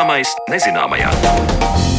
Zināmais nezināmajā.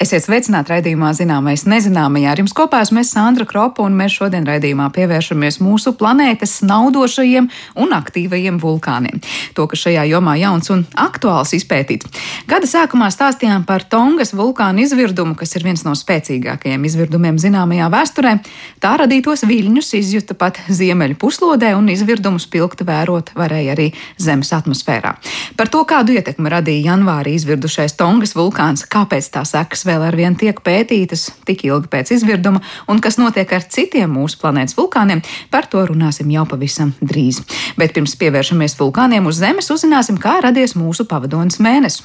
Esiet sveicināti raidījumā Zināmais nezināmajā. Ar jums kopā esmu Sandra Kropa, un mēs šodien raidījumā pievēršamies mūsu planētas naudošajiem un aktīvajiem vulkāniem. To, kas šajā jomā jauns un aktuāls izpētīt. Gada sākumā stāstījām par Tongas vulkānu izvirdumu, kas ir viens no spēcīgākajiem izvirdumiem zināmajā vēsturē. Tā radītos viļņus izjuta pat ziemeļu puslodē, un izvirdumu spilgti vērot varēja arī Zemes atmosfērā. Par to, kādu ietekmi radīja janvārī izvirdušais Tongas vulkāns, kāpēc tā sekas vēl ar vien tiek pētītas tik ilgi pēc izvirduma, un kas notiek ar citiem mūsu planētas vulkāniem, par to runāsim jau pavisam drīz. Bet pirms pievēršamies vulkāniem uz Zemes, uzzināsim, kā radies mūsu pavadonis mēnesis.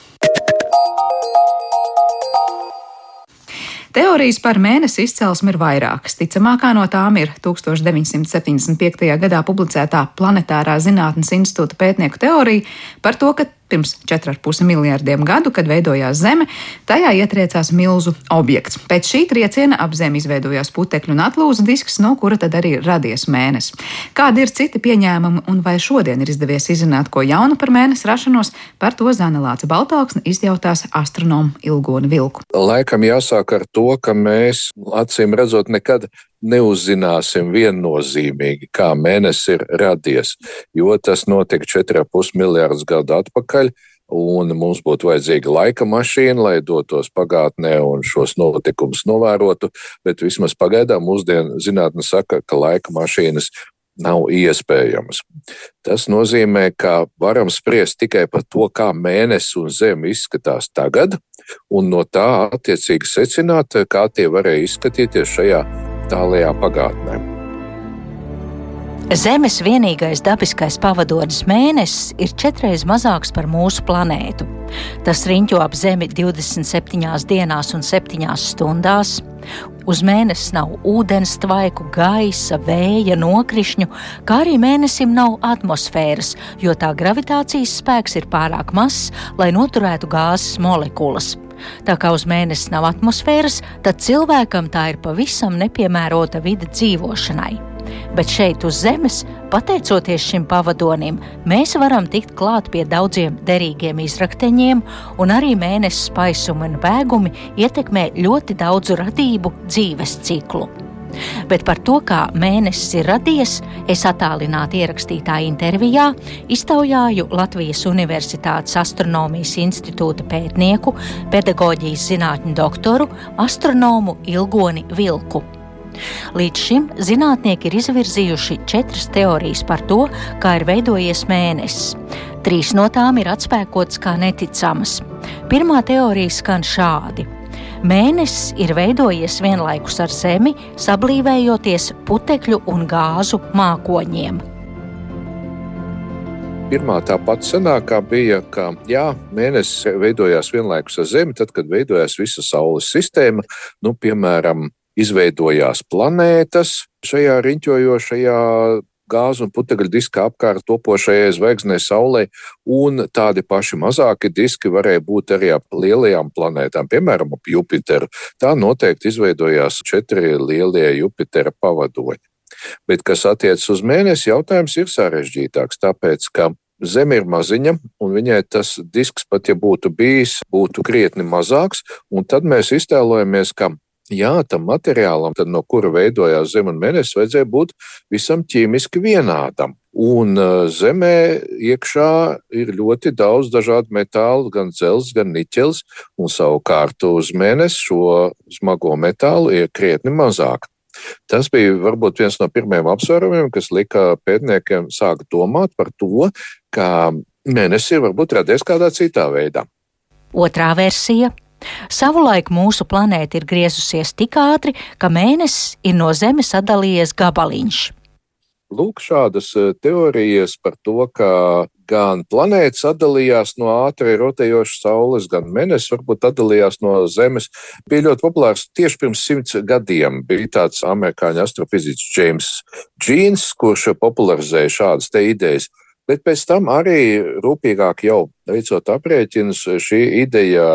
Teorijas par mēnesi izcelsmi ir vairākas. Ticamākā no tām ir 1975. gadā publicētā Planetārā zinātnes institūta pētnieku teorija par to, ka Pirms 4,5 miljardiem gadu, kad veidojās Zeme, tajā ietriecās milzu objekts. Pēc šī trieciena ap Zemi izveidojās putekļu un atlūza disks, no kura tad arī radies mēnesis. Kādi ir citi pieņēmumi un vai šodien ir izdevies izzināt ko jaunu par mēnesi rašanos, par to Zana Lāca Baltāksne izjautās astronomu Ilgoni Vilku. Laikam jāsāk ar to, ka mēs acīm redzot nekad neuzzināsim viennozīmīgi, kā mēnesis ir radies, jo tas notika 4,5 miljardus gadu atpakaļ. Un mums būtu vajadzīga laika mašīna, lai dotos pagātnē un šos notikumus novērotu. Bet vismaz pagaidām mūsdienu zinātne saka, ka laika mašīnas nav iespējamas. Tas nozīmē, ka varam spriest tikai par to, kā mēnesis un zeme izskatās tagad, un no tā attiecīgi secināt, kā tie varēja izskatīties šajā tālajā pagātnē. Zemes vienīgais dabiskais pavadonis mēnesis ir četreiz mazāks par mūsu planētu. Tas riņķo ap Zemi 27 dienās un 7 stundās. Uz mēnesis nav ūdens tvaiku, gaisa, vēja, nokrišņu, kā arī mēnesim nav atmosfēras, jo tā gravitācijas spēks ir pārāk mazs, lai noturētu gāzes molekulas. Tā kā uz mēnesi nav atmosfēras, tad cilvēkam tā ir pavisam nepiemērota vide dzīvošanai. Bet šeit uz Zemes, pateicoties šim pavadonim, mēs varam tikt klāt pie daudziem derīgiem izrakteņiem, un arī mēnesis paisumi un vēgumi ietekmē ļoti daudzu radību dzīves ciklu. Bet par to, kā mēnesis ir radies, es attālināti ierakstītā intervijā iztaujāju Latvijas Universitātes astronomijas institūta pētnieku, pedagoģijas zinātņu doktoru, astronomu Ilgoni Vilku. Līdz šim zinātnieki ir izvirzījuši četras teorijas par to, kā ir veidojies mēnesis. Trīs no tām ir atspēkotas kā neticamas. Pirmā teorija skan šādi: Mēnesis ir veidojies vienlaikus ar Zemi, sablīvējoties putekļu un gāzu mākoņiem. Pirmā tā pati senākā bija, ka jā, mēnesis veidojās vienlaikus ar Zemi, tad, kad veidojās visa Saules sistēma. Nu, piemēram, izveidojās planētas šajā riņķojošajā gāzu un putekļu diska apkārt topošajai zvaigznei Saulē, un tādi paši mazāki diski varēja būt arī ap lielajām planētām, piemēram, ap Jupiteru. Tā noteikti izveidojās četri lielie Jupitera pavadoņi. Bet, kas attiecas uz mēnesi, jautājums ir sarežģītāks, tāpēc, ka Zeme ir maziņa, un viņai tas disks, pat ja būtu bijis, būtu krietni mazāks. Tad mēs iztēlojamies, ka Jā, tam materiālam, no kura veidojās Zeme un Mēnesis, vajadzēja būt visam ķīmiski vienādam. Un uh, Zemē iekšā ir ļoti daudz dažādu metālu, gan dzelzs, gan niķels, un savukārt uz Mēnesi šo smago metālu ir krietni mazāk. Tas bija varbūt viens no pirmajiem apsvērumiem, kas lika pētniekiem sākt domāt par to, ka Mēnesis ir varbūt radies kādā citā veidā. Otrā versija Savulaik mūsu planēta ir griezusies tik ātri, ka mēnesis ir no Zemes sadalījies gabaliņš. Lūk, šādas e, teorijas par to, ka gan planētas atdalījās no ātri rotējošas Saules, gan Mēnesis varbūt atdalījās no Zemes, bija ļoti populārs tieši pirms simts gadiem. Bija tāds amerikāņu astrofiziķis James Džīns, kurš popularizēja šādas idejas. Bet pēc tam arī rūpīgāk jau veicot aprēķinus, šī ideja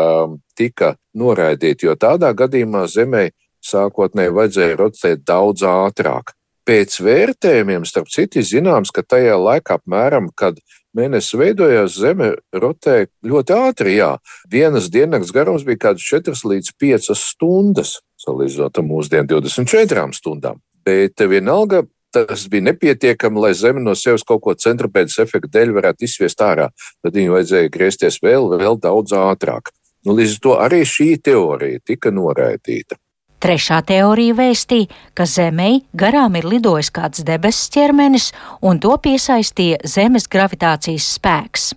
tika noraidīta, jo tādā gadījumā Zemē sākotnēji vajadzēja rotēt daudz ātrāk. Pēc vērtējumiem, starp citu, zināms, ka tajā laikā apmēram, kad mēnesis veidojās, Zeme rotēja ļoti ātri. Jā. Dienas diennakts garums bija kaut kāds 4 līdz 5 stundas, salīdzinot ar mūsdienu 24 stundām. Bet vienalga tas bija nepietiekami, lai Zeme no sevis kaut ko centrapēdas efekta dēļ varētu izsviest ārā. Tad viņai vajadzēja griezties vēl, vēl daudz ātrāk. Nu, līdz ar to arī šī teorija tika noraidīta. Trešā teorija vēstīja, ka Zemei garām ir lidojis kāds debesu ķermenis, un to piesaistīja Zemes gravitācijas spēks.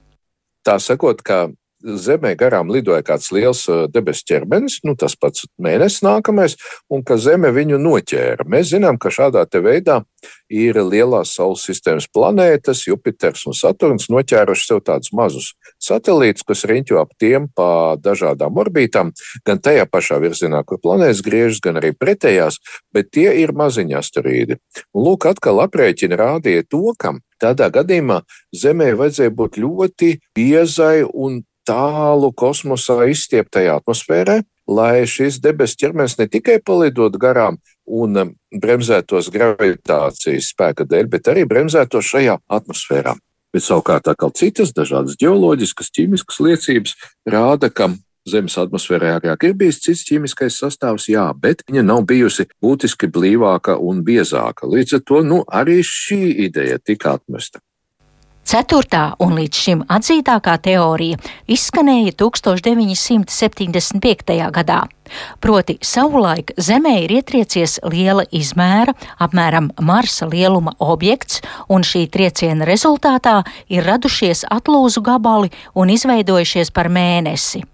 Tā sakot, ka Zemē garām lidoja kāds liels debesu ķermenis, nu, tas pats mēnesis nākamais, un ka Zeme viņu noķēra. Mēs zinām, ka šādā veidā ir lielās Saules sistēmas planētas, Jupiters un Saturns noķēruši sev tādus mazus satelītus, kas riņķo ap tiem pa dažādām orbītām, gan tajā pašā virzienā, kur planētas griežas, gan arī pretējās, bet tie ir maziņi asteroīdi. Un lūk, atkal aprēķini rādīja to, ka tādā gadījumā Zemē vajadzēja būt ļoti biezai un tālu kosmosā izstieptajā atmosfērā, lai šis debesu ķermenis ne tikai palidot garām un um, bremzētos gravitācijas spēka dēļ, bet arī bremzētos šajā atmosfērā. Bet savukārt atkal citas dažādas geoloģiskas, ķīmiskas liecības rāda, ka Zemes atmosfērā agrāk ir bijis cits ķīmiskais sastāvs, jā, bet viņa nav bijusi būtiski blīvāka un biezāka. Līdz ar to nu, arī šī ideja tika atmesta. Ceturtā un līdz šim atzītākā teorija izskanēja 1975. gadā. Proti, savulaik Zemē ir ietriecies liela izmēra, apmēram Marsa lieluma objekts, un šī trieciena rezultātā ir radušies atlūzu gabali un izveidojušies par mēnesi.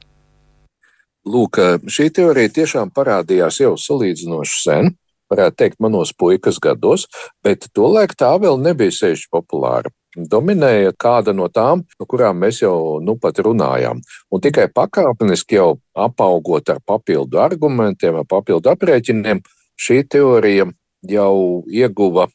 Lūk, šī teorija tiešām parādījās jau salīdzinoši sen, varētu teikt, manos puikas gados, bet tolaik tā vēl nebija sevišķi populāra dominēja kāda no tām, no kurām mēs jau nu pat runājām. Un tikai pakāpeniski jau apaugot ar papildu argumentiem, ar papildu aprēķiniem, šī teorija jau ieguva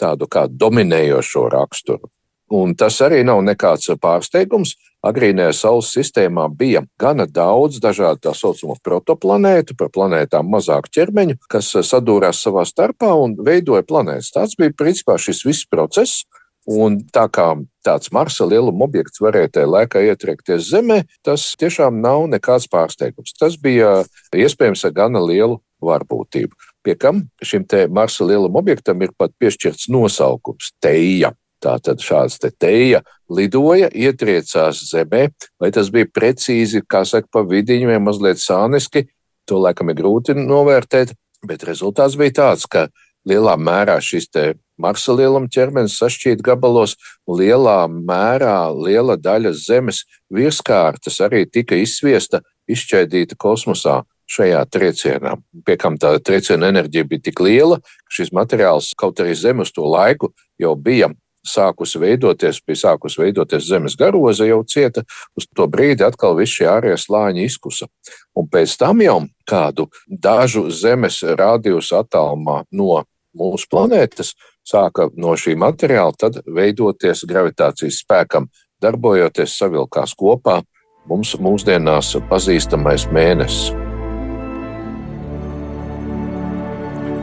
tādu kā dominējošo raksturu. Un tas arī nav nekāds pārsteigums. Agrīnajā Saules sistēmā bija gana daudz dažādu tā saucamo protoplanētu, par planētām mazāku ķermeņu, kas sadūrās savā starpā un veidoja planētas. Tas bija principā šis viss process, Un tā kā tāds Marsa lieluma objekts varēja tajā laikā ietriekties Zemē, tas tiešām nav nekāds pārsteigums. Tas bija iespējams ar gana lielu varbūtību. Pie kam šim te Marsa lieluma objektam ir pat piešķirts nosaukums - Teija. Tātad šāds te teja lidoja, ietriecās zemē, vai tas bija precīzi, kā saka, pa vidiņu vai mazliet sāniski, to laikam ir grūti novērtēt, bet rezultāts bija tāds, ka lielā mērā šis te Marsa lieluma ķermenis sašķīt gabalos, lielā mērā liela daļa Zemes virskārtas arī tika izsviesta, izšķēdīta kosmosā šajā triecienā. Pie kam tā trieciena enerģija bija tik liela, ka šis materiāls, kaut arī Zeme uz to laiku jau bija sākusi veidoties, bija sākusi veidoties zemes garoza, jau cieta, uz to brīdi atkal viss šie ārējie slāņi izkusa. Un pēc tam jau kādu dažu zemes rādījus attālumā no mūsu planētas, sāka no šī materiāla tad veidoties gravitācijas spēkam, darbojoties savilkās kopā mums mūsdienās pazīstamais mēnesis.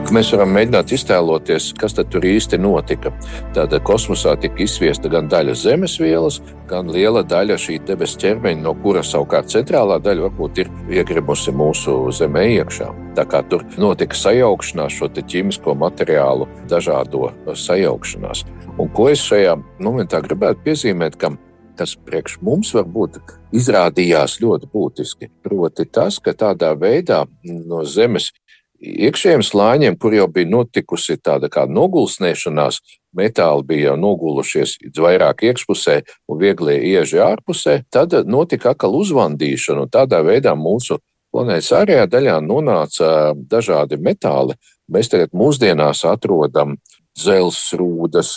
Mēs varam mēģināt iztēloties, kas tur īsti notika. Tātad kosmosā tika izsviesta gan daļa zemes vielas, gan liela daļa šī debesu ķermeņa, no kuras savukārt centrālā daļa varbūt ir iegrimusi mūsu zemē iekšā. Tā kā tur notika sajaukšanās, šo ķīmisko materiālu dažādo sajaukšanās. Un ko es šajā momentā gribētu piezīmēt, ka kas priekš mums varbūt izrādījās ļoti būtiski. Proti, tas, ka tādā veidā no Zemes iekšējiem slāņiem, kur jau bija notikusi tāda kā nogulsnēšanās, metāli bija jau nogulušies vairāk iekšpusē un vieglie ieži ārpusē, tad notika atkal uzvandīšana, tādā veidā mūsu planētas ārējā daļā nonāca dažādi metāli. Mēs tagad mūsdienās atrodam dzelzrūdas,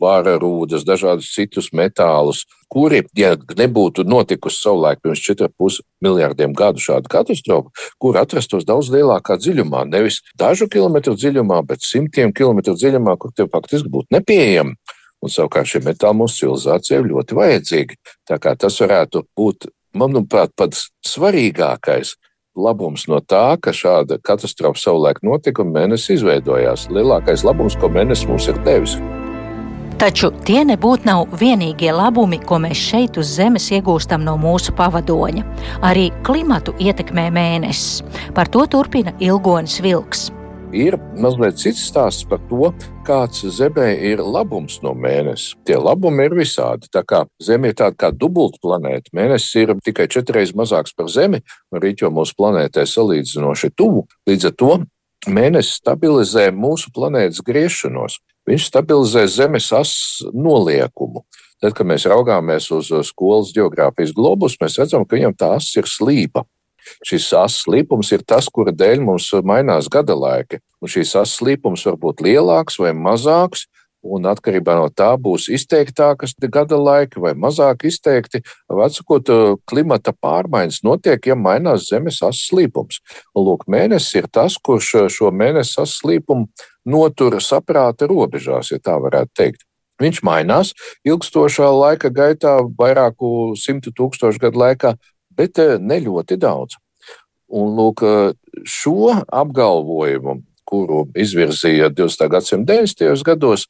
vāra rūdas, dažādus citus metālus, kuri, ja nebūtu notikusi savulaik pirms 4,5 miljardiem gadu šāda katastrofa, kur atrastos daudz lielākā dziļumā, nevis dažu kilometru dziļumā, bet simtiem kilometru dziļumā, kur tie faktiski būtu nepieejami. Un savukārt šie metāli mūsu civilizācijai ir ļoti vajadzīgi. Tā kā tas varētu būt, manuprāt, pats svarīgākais labums no tā, ka šāda katastrofa savulaik notika un mēnesis izveidojās. Lielākais labums, ko mēnesis mums ir devis. Taču tie nebūtu nav vienīgie labumi, ko mēs šeit uz Zemes iegūstam no mūsu pavadoņa. Arī klimatu ietekmē mēnesis. Par to turpina Ilgonis Vilks. Ir mazliet cits stāsts par to, kāds Zemē ir labums no mēneša. Tie labumi ir visādi. Tā kā Zeme ir tāda kā dubulta planēta, mēnesis ir tikai četras mazāks par Zemi, un rīķo mūsu planētē salīdzinoši tuvu. Līdz ar to mēnesis stabilizē mūsu planētas griešanos. Viņš stabilizē Zemes asas noliekumu. Tad, kad mēs raugāmies uz skolas geogrāfijas globus, mēs redzam, ka viņam tā asa ir slīpa. Šis asas līpums ir tas, kura dēļ mums mainās gada laiki. Un šīs asas līpums var būt lielāks vai mazāks, un atkarībā no tā būs izteiktākas gada laiki vai mazāk izteikti. Vecākot, klimata pārmaiņas notiek, ja mainās zemes asas līpums. Un, lūk, mēnesis ir tas, kurš šo mēnesi asas līpumu notur saprāta robežās, ja tā varētu teikt. Viņš mainās ilgstošā laika gaitā, vairāku simtu tūkstošu gadu laikā, bet eh, ne ļoti daudz. Un lūk, šo apgalvojumu, kuru izvirzīja 20. gadsimta 90. gados,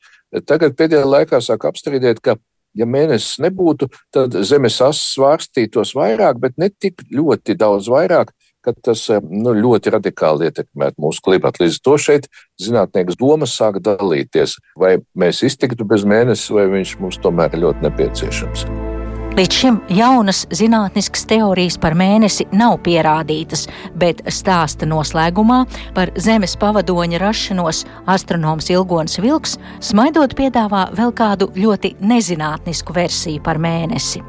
tagad pēdējā laikā sāk apstrīdēt, ka, ja mēnesis nebūtu, tad zemes asas svārstītos vairāk, bet ne tik ļoti daudz vairāk, ka tas eh, nu, ļoti radikāli ietekmētu mūsu klimatu. Līdz ar to šeit zinātnieks domas sāk dalīties, vai mēs iztiktu bez mēnesis, vai viņš mums tomēr ir ļoti nepieciešams. Līdz šim jaunas zinātniskas teorijas par mēnesi nav pierādītas, bet stāsta noslēgumā par Zemes pavadoņa rašanos astronoms Ilgons Vilks smaidot piedāvā vēl kādu ļoti nezinātnisku versiju par mēnesi.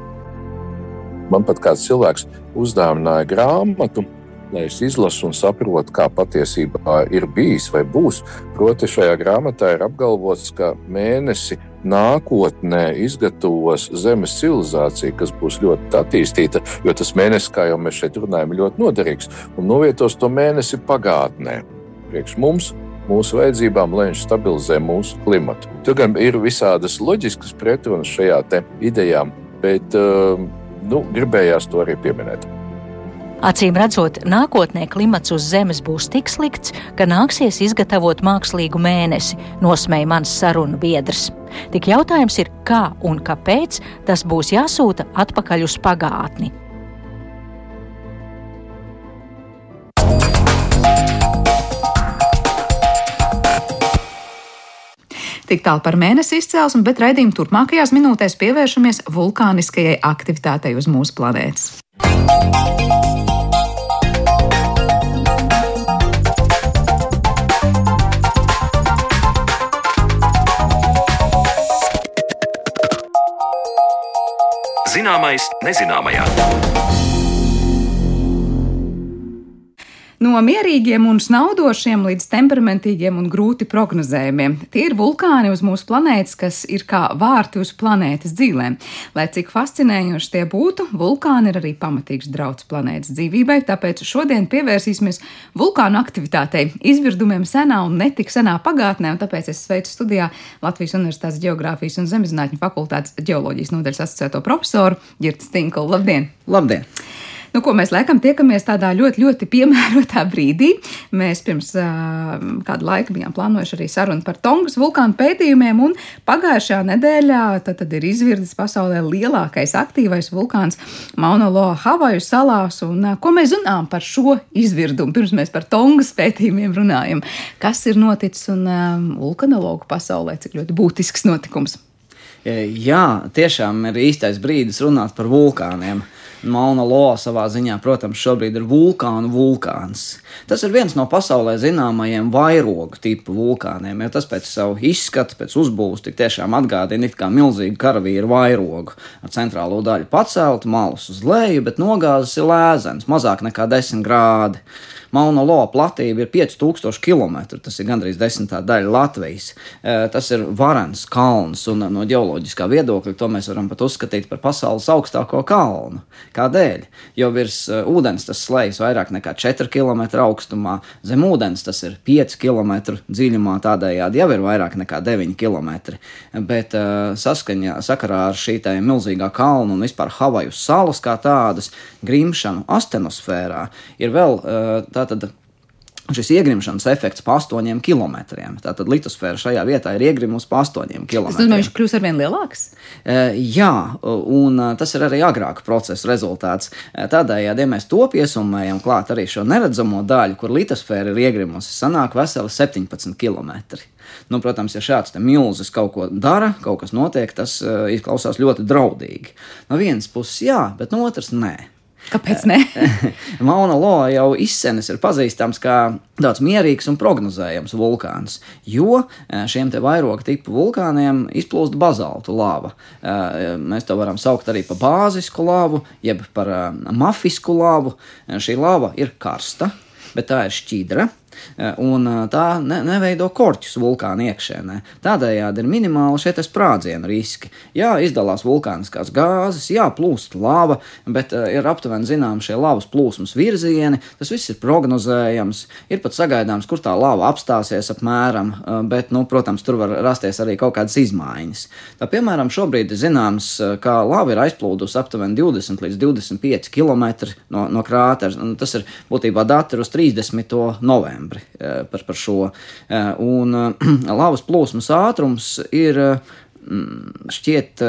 Man pat kāds cilvēks uzdāvināja grāmatu lai es izlasu un saprotu, kā patiesībā ir bijis vai būs. Proti, šajā grāmatā ir apgalvots, ka mēnesi nākotnē izgatavos Zemes civilizācija, kas būs ļoti attīstīta, jo tas mēnesis, kā jau mēs šeit runājam, ir ļoti noderīgs un novietos to mēnesi pagātnē. Priekš mums mūsu vajadzībām, lai viņš stabilizē mūsu klimatu. Tur gan ir visādas loģiskas pretrunas šajā idejā, bet uh, nu, gribējās to arī pieminēt. Acīm redzot, nākotnē klimats uz Zemes būs tik slikts, ka nāksies izgatavot mākslīgu mēnesi, nosmēja mans sarunu biedrs. Tik jautājums ir, kā un kāpēc tas būs jāsūta atpakaļ uz pagātni. Tik tālu par mēnesi izcelsmi, bet raidījuma turpmākajās minūtēs pievēršamies vulkāniskajai aktivitātei uz mūsu planētas. Zināmais nezināmajā. No mierīgiem un snaudošiem līdz temperamentīgiem un grūti prognozējumiem. Tie ir vulkāni uz mūsu planētas, kas ir kā vārti uz planētas dzīvēm. Lai cik fascinējoši tie būtu, vulkāni ir arī pamatīgs drauds planētas dzīvībai, tāpēc šodien pievērsīsimies vulkānu aktivitātei, izvirdumiem senā un netik senā pagātnē, un tāpēc es sveicu studijā Latvijas Universitātes Geogrāfijas un Zemezinātņu fakultātes ģeoloģijas nodaļas asociēto profesoru Girts Tinklu. Labdien! Labdien! Nu, ko mēs laikam tiekamies tādā ļoti, ļoti piemērotā brīdī. Mēs pirms uh, kāda laika bijām plānojuši arī sarunu par Tongas vulkānu pētījumiem, un pagājušajā nedēļā tad, tad ir izvirdis pasaulē lielākais aktīvais vulkāns Mauna Loa Havaju salās. Un, uh, ko mēs zinām par šo izvirdumu? Pirms mēs par Tongas pētījumiem runājam, kas ir noticis un uh, vulkanologu pasaulē, cik ļoti būtisks notikums. Jā, tiešām ir īstais brīdis runāt par vulkāniem. Mauna Loa savā ziņā, protams, šobrīd ir vulkānu vulkāns. Tas ir viens no pasaulē zināmajiem vairogu tipu vulkāniem, jo tas pēc savu izskatu, pēc uzbūves tik tiešām atgādina it kā milzīgu karavīru vairogu ar centrālo daļu paceltu, malus uz leju, bet nogāzes ir lēzens, mazāk nekā 10 grādi. Mauna Loa platība ir 5000 km. Tas ir gandrīz desmitā daļa Latvijas. E, tas ir varens kalns, un no ģeoloģiskā viedokļa to mēs varam pat uzskatīt par pasaules augstāko kalnu. Kādēļ? Jo virs uh, ūdens tas slēpjas vairāk nekā 4 km augstumā, zem ūdens tas ir 5 km dziļumā, tādējādi jau ir vairāk nekā 9 km. Bet uh, saskaņā sakarā ar šī milzīgā kalna un vispār Havaju salas kā tādas grimšanu astenosfērā ir vēl uh, tātad šis iegrimšanas efekts pa 8 km. Tātad litosfēra šajā vietā ir iegrimusi pa 8 km. Tas nozīmē, viņš kļūs arvien lielāks? E, jā, un tas ir arī agrāka procesa rezultāts. E, tādējādi, ja mēs to piesumējam klāt arī šo neredzamo daļu, kur litosfēra ir iegrimusi, sanāk veseli 17 km. Nu, protams, ja šāds milzis kaut ko dara, kaut kas notiek, tas uh, izklausās ļoti draudīgi. No vienas puses, jā, bet no otras, nē. Kāpēc ne? Mauna Loa jau izsenis ir pazīstams kā tāds mierīgs un prognozējams vulkāns, jo eh, šiem te vairoga tipu vulkāniem izplūst bazaltu lava. Eh, mēs to varam saukt arī par bāzisku lavu, jeb par eh, mafisku lavu. Šī lava ir karsta, bet tā ir šķidra un eh, tā ne, neveido korķus vulkāna iekšēnē. Tādējādi ir minimāli šie sprādzienu riski. Jā, izdalās vulkāniskās gāzes, jā, plūst lava, bet uh, ir aptuveni zināms šie lavas plūsmas virzieni, tas viss ir prognozējams, ir pat sagaidāms, kur tā lava apstāsies apmēram, uh, bet, nu, protams, tur var rasties arī kaut kādas izmaiņas. Tā, piemēram, šobrīd ir zināms, ka lava ir aizplūdusi aptuveni 20 līdz 25 km no, no krātera. Tas ir būtībā dati uz 30. novembri novembri eh, par, par šo. Eh, un eh, lavas plūsmas ātrums ir mm, šķiet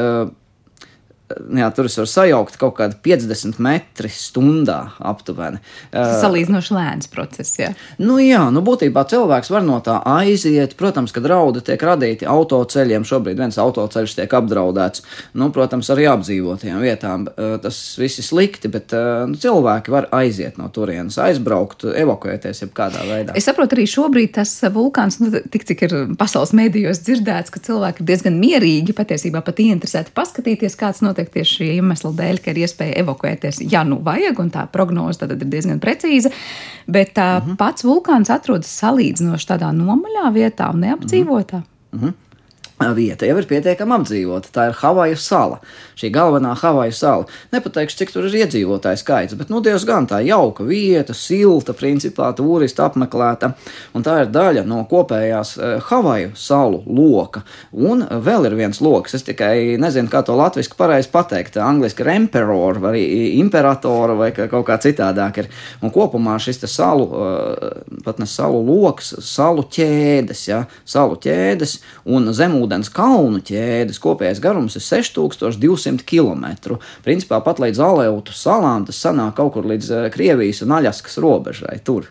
jā, tur es varu sajaukt kaut kādu 50 metru stundā aptuveni. Tas salīdzinoši lēns process. Jā, nu, jā nu, būtībā cilvēks var no tā aiziet. Protams, ka draudi tiek radīti autoceļiem. Šobrīd viens autoceļš tiek apdraudēts. Nu, protams, arī apdzīvotajām vietām. Tas viss ir slikti, bet nu, cilvēki var aiziet no turienes, aizbraukt, evakuēties jebkādā veidā. Es saprotu, arī šobrīd tas vulkāns, nu, tik cik ir pasaules mēdījos dzirdēts, ka cilvēki ir diezgan mierīgi, patiesībā pat ieinteresēti paskatīties, kāds no notiek tieši šī iemesla dēļ, ka ir iespēja evakuēties, ja nu vajag, un tā prognoze tad ir diezgan precīza. Bet tā, uh -huh. pats vulkāns atrodas salīdzinoši tādā nomaļā vietā un neapdzīvotā. Uh -huh. Uh -huh vieta jau ir pietiekami apdzīvota. Tā ir Havaju sala. Šī galvenā Havaju sala. Nepateikšu, cik tur ir iedzīvotāju skaits, bet nu diezgan tā jauka vieta, silta, principā turistu apmeklēta. Un tā ir daļa no kopējās uh, Havaju salu loka. Un vēl ir viens lokus. Es tikai nezinu, kā to latviešu pareizi pateikt. Angliski ir emperor vai imperatora vai kaut kā citādāk ir. Un kopumā šis salu, uh, pat ne salu lokus, salu ķēdes, ja, salu ķēdes un zemūdens ūdens kalnu ķēdes kopējais garums ir 6200 km. Principā pat līdz Aleutu salām tas sanāk kaut kur līdz eh, Krievijas un Aļaskas robežai. Tur.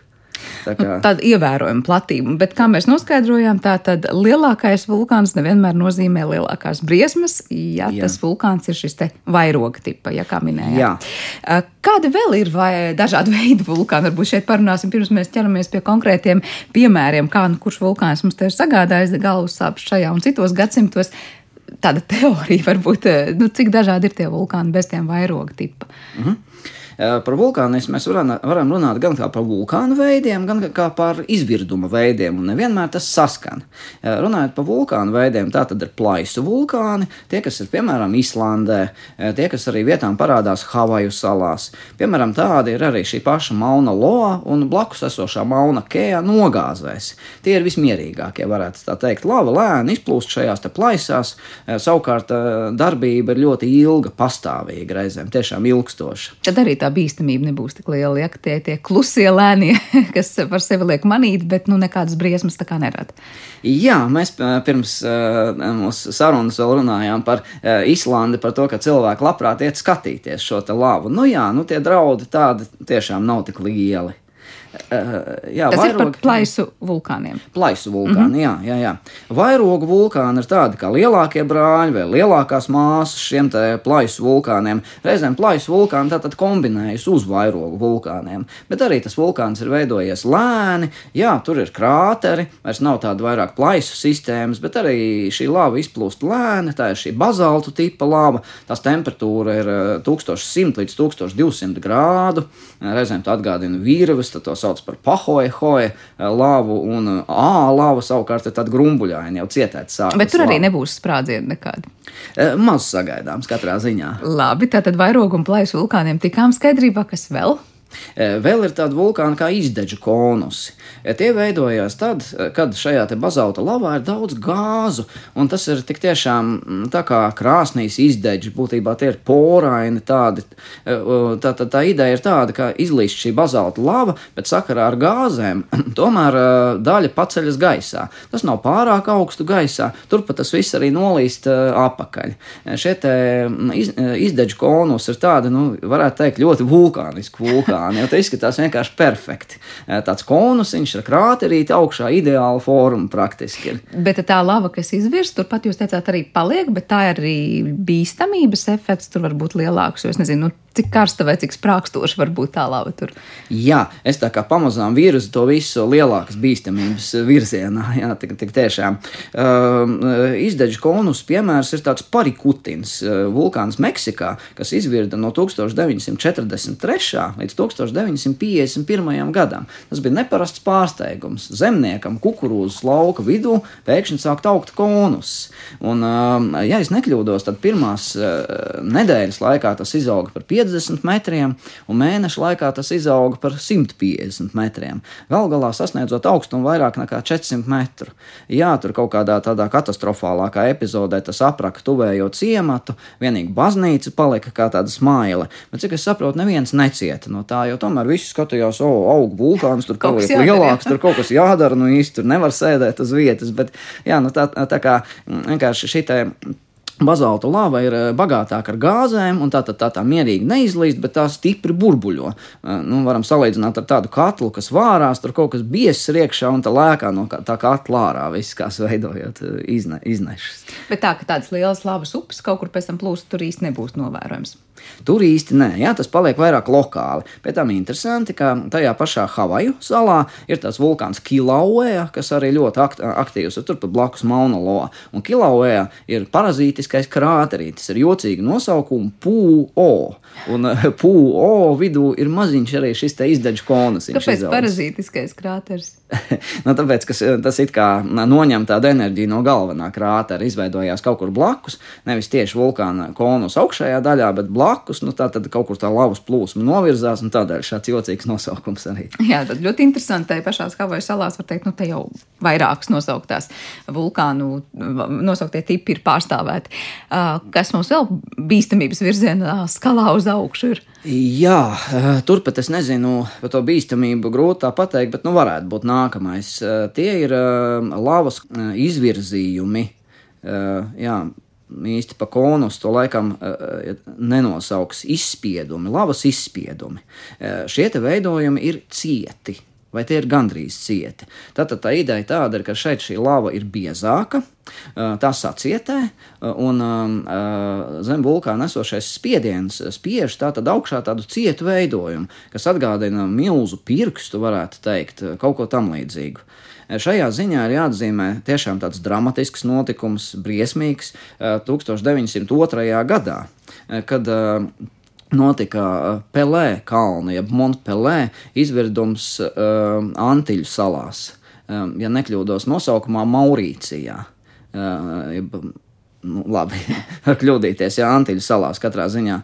Tā kā... nu, tāda ievērojama platība. Bet, kā mēs noskaidrojām, tad lielākais vulkāns nevienmēr nozīmē lielākās briesmas, ja Jā. tas vulkāns ir šis te vairoga tipa, ja kā minējāt. Kādi vēl ir vai dažādi veidi vulkāni? Varbūt šeit parunāsim, pirms mēs ķeramies pie konkrētiem piemēriem, kā nu kurš vulkāns mums te ir sagādājis galvas sāpes šajā un citos gadsimtos. Tāda teorija varbūt, nu, cik dažādi ir tie vulkāni bez tiem vairoga tipa. Eh, par vulkānismu mēs varam, varam runāt gan par vulkānu veidiem, gan par izvirduma veidiem, un nevienmēr tas saskan. Eh, runājot par vulkānu veidiem, tā tad ir plaisu vulkāni, tie, kas ir piemēram Islandē, eh, tie, kas arī vietām parādās Havaju salās. Piemēram, tādi ir arī šī paša Mauna Loa un blakus esošā Mauna Kēja nogāzēs. Tie ir vismierīgākie, varētu tā teikt. Lava lēni izplūst šajās plaisās, savukārt darbība ir ļoti ilga, pastāvīga reizēm, tiešām ilgstoša. Tad arī tā tā bīstamība nebūs tik liela. Ja, tie tie klusie lēnie, kas par sevi liek manīt, bet nu, nekādas briesmas tā kā nerada. Jā, mēs pirms mūsu sarunas vēl runājām par Islandi, par to, ka cilvēki labprāt iet skatīties šo lavu. Nu jā, nu tie draudi tādi tiešām nav tik lieli. Uh, jā, Tas vairogi, ir par plaisu vulkāniem. Plaisu vulkāni, mm -hmm. jā, jā, jā. Vairogu vulkāni ir tādi kā lielākie brāļi vai lielākās māsas šiem te plaisu vulkāniem. Reizēm plaisu vulkāni tātad kombinējas uz vairogu vulkāniem, bet arī tas vulkāns ir veidojies lēni, jā, tur ir krāteri, vairs nav tāda vairāk plaisu sistēmas, bet arī šī lava izplūst lēni, tā ir šī bazaltu tipa lava, tās temperatūra ir 1100 līdz 1200 grādu, reizēm tā atgādina virves, tad tos sauc par pahoja hoja eh, lāvu, un eh, A lāva savukārt ir tāda grumbuļaina, jau cietēta sāpes. Bet tur arī lāva. nebūs sprādzienu nekādu. Eh, maz sagaidāms katrā ziņā. Labi, tātad vairogu un plaisu vulkāniem tikām skaidrībā, kas vēl? Vēl ir tādi vulkāni kā izdeģu konusi. Tie veidojās tad, kad šajā bazalta lavā ir daudz gāzu, un tas ir tik tiešām mm, tā kā krāsnīs izdeģi. Būtībā tie ir poraini tādi. Tā, tā, tā ideja ir tāda, ka izlīst šī bazalta lava, bet sakarā ar gāzēm tomēr daļa paceļas gaisā. Tas nav pārāk augstu gaisā, turpat tas viss arī nolīst apakaļ. Šie mm, iz, izdeģu konus ir tādi, nu, varētu teikt, ļoti vulkāniski vulkāni, jo tas izskatās vienkārši perfekti. Tāds konus, viņš ir krāterīte augšā, ideāla forma praktiski. Ir. Bet tā lava, kas izvirs, turpat jūs teicāt, arī paliek, bet tā ir arī bīstamības efekts tur var būt lielāks. Jo es nezinu, nu, cik karsta vai cik sprākstoša var būt tā lava tur. Jā, es tā kā pamazām virzu to visu lielākas bīstamības virzienā. Jā, tik, tik tiešām. Uh, izdeģu konus piemērs ir tāds parikutins, uh, vulkāns Meksikā, kas izvirda no 1943. līdz 1951. gadam. Tas bija neparasts pārsteigums. Zemniekam kukurūzas lauka vidū pēkšņi sākt augt konus. Un, uh, ja es nekļūdos, tad pirmās uh, nedēļas laikā tas izauga par 50 50 metriem, un mēneša laikā tas izauga par 150 metriem. Galu galā sasniedzot augstumu vairāk nekā 400 metru. Jā, tur kaut kādā tādā katastrofālākā epizodē tas apraka tuvējot ciematu, vienīgi baznīca palika kā tāda smaile, bet cik es saprotu, neviens necieta no tā, jo tomēr visi skatījās, o, aug vulkāns, tur kaut kas lielāks, tur kaut kas jādara, nu īsti tur nevar sēdēt uz vietas, bet jā, nu tā, tā kā vienkārši šī Bazalta lava ir eh, bagātāka ar gāzēm, un tā tā, tā, tā mierīgi neizlīst, bet tā stipri burbuļo. Eh, nu, varam salīdzināt ar tādu katlu, kas vārās, tur kaut kas biezs iekšā, un tā lēkā no tā katla ārā viss, kas veidojot eh, izne, iznešas. Bet tā, ka tādas lielas lavas upes kaut kur pēc tam plūst, tur īsti nebūs novērojams. Tur īsti nē, jā, tas paliek vairāk lokāli. Pēc tam interesanti, ka tajā pašā Havaju salā ir tas vulkāns Kilauea, kas arī ļoti akt aktīvs, tur pat blakus Mauna Loa. Un Kilauea ir parazītiskais krāterītis ar jocīgu nosaukumu Pūo. Un Pūo vidū ir maziņš arī šis te izdeģu konas. Kāpēc parazītiskais krāteris? nu, tāpēc, ka tas it kā noņem tādu enerģiju no galvenā krātera, izveidojās kaut kur blakus, nevis tieši vulkāna konus augšējā daļā, bet blakus, nu tā tad kaut kur tā lavas plūsma novirzās, un tādēļ šāds jocīgs nosaukums arī. Jā, tad ļoti interesanti, te pašās Havaju salās var teikt, nu te jau vairākas nosauktās vulkānu nosauktie tipi ir pārstāvēti. Kas mums vēl bīstamības virzienā skalā uz augšu ir? Jā, turpat es nezinu par to bīstamību, grūti tā pateikt, bet nu varētu būt nākamais. Tie ir lavas izvirzījumi. Jā, īsti pa konus to laikam nenosauks izspiedumi, lavas izspiedumi. Šie te veidojumi ir cieti vai tie ir gandrīz cieti. Tātad tā ideja tāda ir, ka šeit šī lava ir biezāka, tā sacietē, un zem vulkāna esošais spiediens spiež tātad augšā tādu cietu veidojumu, kas atgādina milzu pirkstu, varētu teikt, kaut ko tam līdzīgu. Šajā ziņā ir jāatzīmē tiešām tāds dramatisks notikums, briesmīgs 1902. gadā, kad notika uh, Pelē kalna, jeb Montpelē izvirdums uh, Antiļu salās. Um, ja nekļūdos nosaukumā Maurīcijā. Uh, jeb, nu, labi, var kļūdīties, ja Antiļu salās katrā ziņā.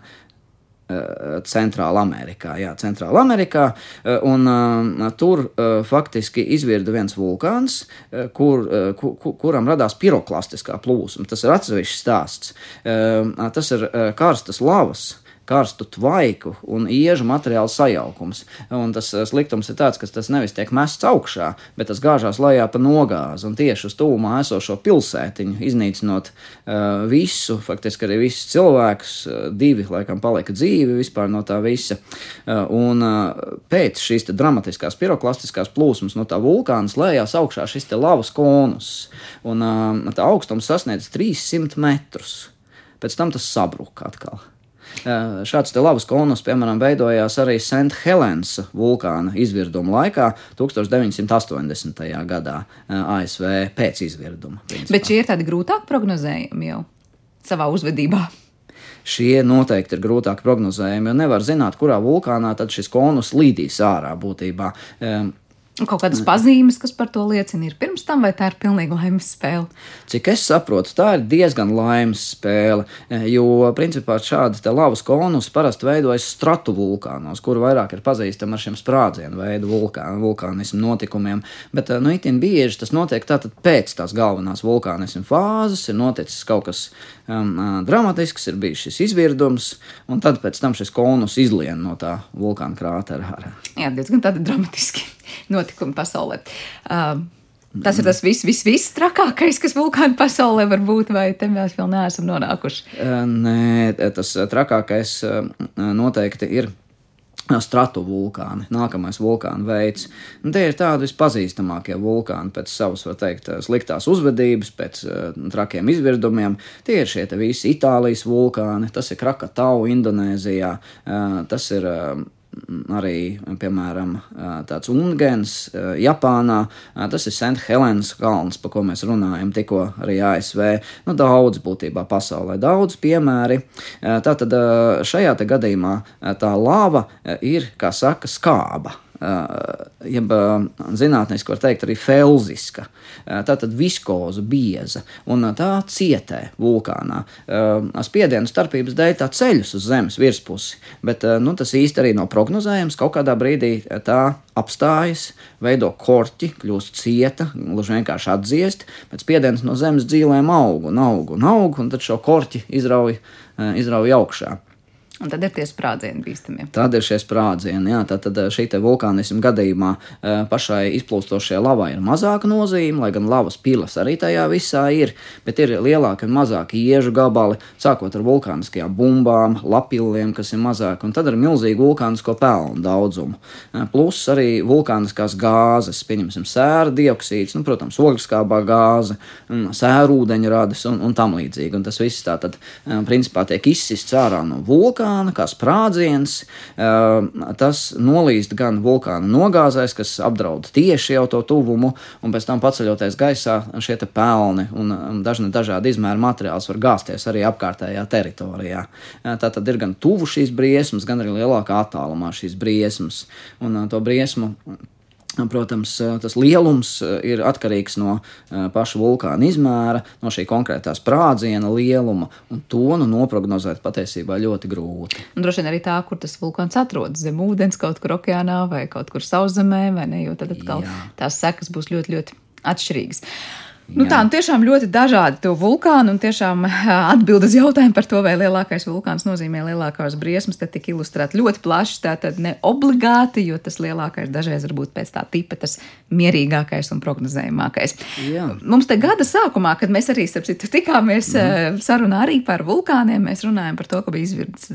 Uh, Centrāla Amerikā, jā, Centrāla Amerikā, uh, un uh, tur faktiski izvirda viens vulkāns, kur, uh, ku, kuram radās piroklastiskā plūsma. Tas ir atsevišķs stāsts. Tas ir karstas lavas, karstu tvaiku un iežu materiālu sajaukums. Un tas eh, sliktums ir tāds, ka tas nevis tiek mests augšā, bet tas gāžās lejā pa nogāzi un tieši uz tūmā esošo pilsētiņu, iznīcinot uh, visu, faktiski arī visus cilvēkus. Uh, divi, laikam, palika dzīvi vispār no tā visa. Uh, un uh, pēc šīs dramatiskās piroklastiskās plūsmas no tā vulkāna lejās augšā šis lavas konus, un uh, tā augstums sasniedz 300 metrus. Pēc tam tas sabruka atkal. Šāds lavas konus, piemēram, veidojās arī St. Helens vulkāna izvirduma laikā, 1980. gadā ASV pēc izvirduma. Principā. Bet šie ir tādi grūtāk prognozējami jau savā uzvedībā. Šie noteikti ir grūtāk prognozējami, jo nevar zināt, kurā vulkānā tad šis konus līdīs ārā būtībā. Un kaut kādas pazīmes, kas par to liecina, ir pirms tam, vai tā ir pilnīgi laimes spēle? Cik es saprotu, tā ir diezgan laimes spēle, jo principā šādi lavas konus parasti veidojas stratu vulkānos, kur vairāk ir pazīstami ar šiem sprādzienu veidu vulkānu, vulkānismu notikumiem. Bet nu, itin bieži tas notiek tātad pēc tās galvenās vulkānismu fāzes, ir noticis kaut kas um, dramatisks, ir bijis šis izvirdums, un tad pēc tam šis konus izlien no tā vulkāna krātera. Jā, diezgan tādi dramatiski notikumi pasaulē. Uh, Tas ir tas viss, viss, viss trakākais, kas vulkāna pasaulē var būt, vai te mēs vēl neesam nonākuši? Nē, tas trakākais noteikti ir. Stratu vulkāni, nākamais vulkāna veids. Un tie ir tādi vispazīstamākie vulkāni pēc savas, var teikt, sliktās uzvedības, pēc uh, trakiem izvirdumiem. Tie ir šie visi Itālijas vulkāni, tas ir Krakatau, Indonēzijā, uh, tas ir uh, arī, piemēram, tāds Ungens, Japānā, tas ir St. Helēnas kalns, par ko mēs runājam tikko arī ASV. Nu, daudz būtībā pasaulē, daudz piemēri. Tātad šajā gadījumā tā lava ir, kā saka, skāba jeb zinātniski var teikt, arī felziska. Tā tad viskoza, bieza, un tā cietē vulkānā. Spiedienu starpības dēļ tā ceļus uz zemes virspusi, bet nu, tas īsti arī nav prognozējams. Kaut kādā brīdī tā apstājas, veido korķi, kļūst cieta, gluži vienkārši atdziest, bet spiediens no zemes dzīvēm aug un aug un aug, un tad šo korķi izrauj, izrauj augšā. Un tad ir tie sprādzieni bīstamie. Tad ir šie sprādzieni, jā. Tad, tad šī vulkānisma gadījumā pašai izplūstošajai lavai ir mazāka nozīme, lai gan lavas pilas arī tajā visā ir, bet ir lielāki un mazāki iežu gabali, sākot ar vulkāniskajām bumbām, lapilliem, kas ir mazāki, un tad ar milzīgu vulkānisko pelnu daudzumu. Plus arī vulkāniskās gāzes, pieņemsim, sēra dioksīds, nu, protams, ogļskābā gāze, sēra ūdeņradis un, un tam līdzīgi. Un tas viss tā tad, principā, tiek izsists ārā no vulkāna vulkāna, kā sprādziens. Tas nolīst gan vulkāna nogāzēs, kas apdraud tieši jau to tuvumu, un pēc tam paceļoties gaisā, šie pelni un dažni dažādi izmēri materiāls var gāzties arī apkārtējā teritorijā. Tā tad ir gan tuvu šīs briesmas, gan arī lielākā attālumā šīs briesmas. Un to briesmu Protams, tas lielums ir atkarīgs no paša vulkāna izmēra, no šī konkrētā sprādziena lieluma, un to nu noprognozēt patiesībā ļoti grūti. Un droši vien arī tā, kur tas vulkāns atrodas zem ūdens, kaut kur okeānā vai kaut kur sauszemē, vai ne, jo tad atkal Jā. tās sekas būs ļoti, ļoti atšķirīgas. Nu, tā nu tiešām ļoti dažādi to vulkānu, un tiešām atbild uz jautājumu par to, vai lielākais vulkāns nozīmē lielākās briesmas, tad tika ilustrēta ļoti plaši. Tā tad ne obligāti, jo tas lielākais dažreiz var būt pēc tā tipa tas mierīgākais un prognozējumākais. Jā. Mums te gada sākumā, kad mēs arī citu, tikāmies mm. sarunā arī par vulkāniem, mēs runājam par to, ka bija izvirts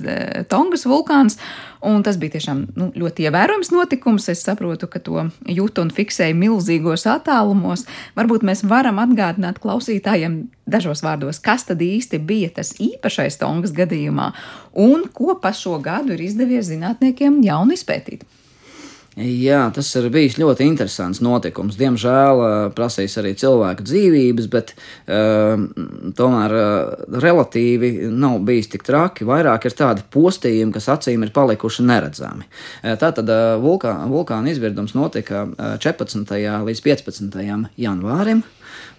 Tongas vulkāns. Un tas bija tiešām nu, ļoti ievērojams notikums. Es saprotu, ka to jūtu un fiksēju milzīgos attālumos. Varbūt mēs varam atgādināt klausītājiem dažos vārdos, kas tad īsti bija tas īpašais Tongas gadījumā un ko pa šo gadu ir izdevies zinātniekiem jaunu izpētīt. Jā, tas ir bijis ļoti interesants notikums. Diemžēl prasīs arī cilvēku dzīvības, bet uh, tomēr uh, relatīvi nav bijis tik traki. Vairāk ir tādi postījumi, kas acīm ir palikuši neredzami. Tātad vulkāna, vulkāna izvirdums notika 14. līdz 15. janvārim.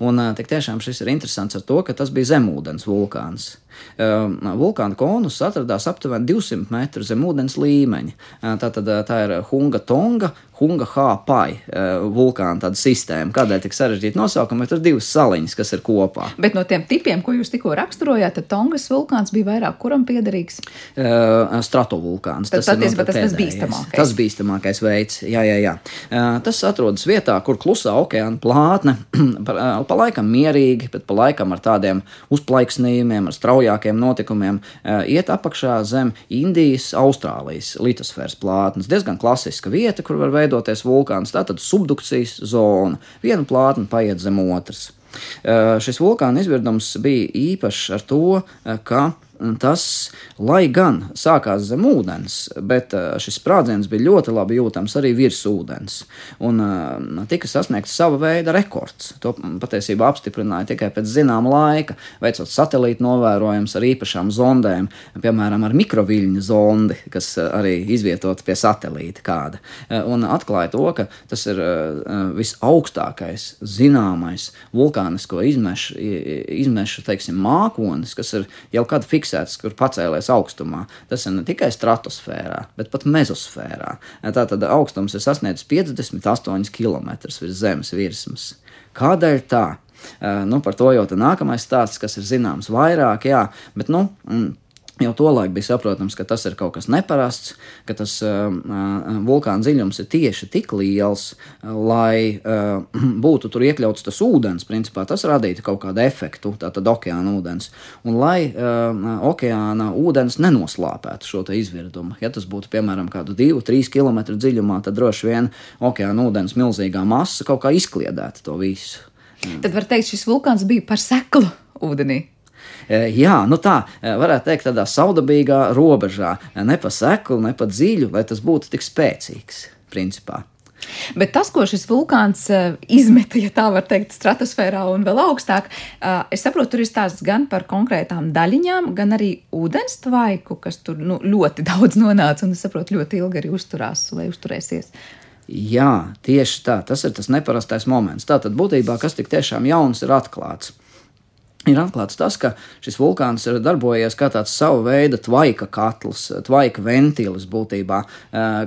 Un tik tiešām šis ir interesants ar to, ka tas bija zemūdens vulkāns. Vulkāna konus atradās aptuveni 200 metru zem ūdens līmeņa. Tātad tā ir Hunga Tonga, Hunga Hāpai vulkāna tāda sistēma. Kādēļ tik sarežģīta nosaukuma? Tur ir divas saliņas, kas ir kopā. Bet no tiem tipiem, ko jūs tikko raksturojāt, tad Tongas vulkāns bija vairāk kuram piederīgs? Uh, stratovulkāns. Tad, tas ir no tas, tas bīstamākais. Tas bīstamākais veids, jā, jā, jā. Uh, tas atrodas vietā, kur klusā okeāna plātne, pa, pa laikam mierīgi, bet pa laikam ar tādiem uzplaiksnījumiem, ar straujākiem notikumiem, uh, iet apakšā zem Indijas, Austrālijas litosfēras plātnes. Diezgan klasiska vieta, kur var veidot veidoties vulkāns. Tā tad subdukcijas zona. Viena plātne paiet zem otras. Uh, šis vulkāna izvirdums bija īpašs ar to, ka tas, lai gan sākās zem ūdens, bet šis sprādziens bija ļoti labi jūtams arī virs ūdens. Un tika sasniegts sava veida rekords. To patiesībā apstiprināja tikai pēc zināma laika, veicot satelītu novērojumus ar īpašām zondēm, piemēram, ar mikroviļņu zondi, kas arī izvietota pie satelīta kāda. Un atklāja to, ka tas ir visaugstākais zināmais vulkānisko izmešu, izmešu teiksim, mākonis, kas ir jau kad fiksēts, kur pacēlies augstumā. Tas ir ne tikai stratosfērā, bet pat mezosfērā. Tātad augstums ir sasniedzis 58 km virs zemes virsmas. Kādēļ tā? Nu, par to jau nākamais stāsts, kas ir zināms vairāk, jā, bet nu, mm, Jau tolaik bija saprotams, ka tas ir kaut kas neparasts, ka tas uh, vulkāna dziļums ir tieši tik liels, lai uh, būtu tur iekļauts tas ūdens. Principā tas radītu kaut kādu efektu, tātad okeāna ūdens, un lai uh, okeāna ūdens nenoslāpētu šo izvirdumu. Ja tas būtu piemēram kādu 2-3 km dziļumā, tad droši vien okeāna ūdens milzīgā masa kaut kā izkliedētu to visu. Tad var teikt, šis vulkāns bija par seklu ūdenī. Eh, jā, nu tā eh, varētu teikt, tādā saudabīgā robežā, eh, ne pa seklu, ne pa dziļu, lai tas būtu tik spēcīgs principā. Bet tas, ko šis vulkāns izmeta, ja tā var teikt, stratosfērā un vēl augstāk, es saprotu, tur ir stāsts gan par konkrētām daļiņām, gan arī ūdens tvaiku, kas tur nu, ļoti daudz nonāca un, es saprotu, ļoti ilgi arī uzturās vai uzturēsies. Jā, tieši tā. Tas ir tas neparastais moments. Tātad būtībā kas tik tiešām jauns ir atklāts ir atklāts tas, ka šis vulkāns ir darbojies kā tāds sava veida tvaika katls, tvaika ventilis būtībā.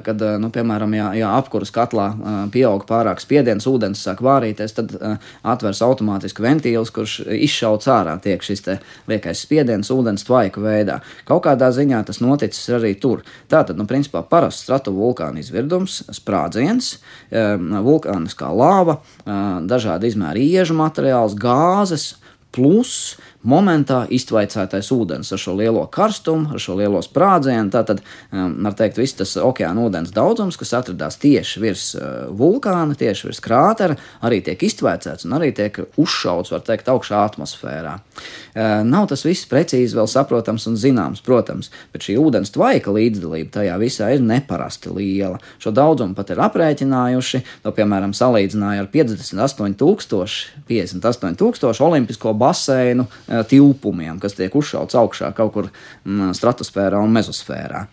Kad, nu, piemēram, ja, ja apkuras katlā pieaug pārāk spiediens, ūdens sāk vārīties, tad atvers automātiski ventīls, kurš izšauts ārā tiek šis liekais spiediens ūdens tvaika veidā. Kaut kādā ziņā tas noticis arī tur. Tātad, nu, principā, parasts stratu vulkāna izvirdums, sprādziens, vulkāniskā lava, dažādi izmēri iežu materiāls, gāzes plus momentā iztvaicētais ūdens ar šo lielo karstumu, ar šo lielo sprādzienu. Tātad, um, var teikt, viss tas okeāna ūdens daudzums, kas atrodas tieši virs uh, vulkāna, tieši virs krātera, arī tiek iztvaicēts un arī tiek uzšauts, var teikt, augšā atmosfērā. Uh, nav tas viss precīzi vēl saprotams un zināms, protams, bet šī ūdens tvaika līdzdalība tajā visā ir neparasti liela. Šo daudzumu pat ir aprēķinājuši, to piemēram salīdzināja ar 58,000 58 olimpisko baseinu tilpumiem, kas tiek uzšauts augšā kaut kur mm, stratosfērā un mezosfērā.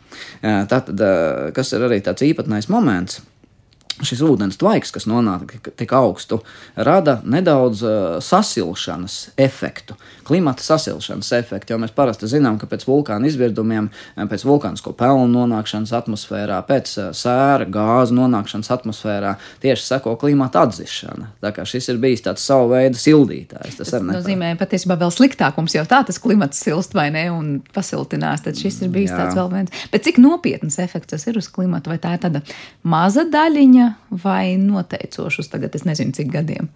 Eh, tātad, eh, kas ir arī tāds īpatnējs moments, šis ūdens tvaiks, kas nonāk tik augstu, rada nedaudz uh, sasilšanas efektu, klimata sasilšanas efektu. Jo mēs parasti zinām, ka pēc vulkāna izvirdumiem, pēc vulkānisko pelnu nonākšanas atmosfērā, pēc uh, sēra gāzu nonākšanas atmosfērā tieši seko klimata atzišana. Tā kā šis ir bijis tāds savu veidu sildītājs. Tas, tas nozīmē patiesībā vēl sliktāk mums jau tā tas klimats silst vai ne un pasiltinās, tad šis ir bijis Jā. tāds vēl viens. Bet cik nopietns efekts tas ir uz klimatu? Vai tā ir tāda maza daļiņa? Vai noteicošus tagad es nezinu cik gadiem?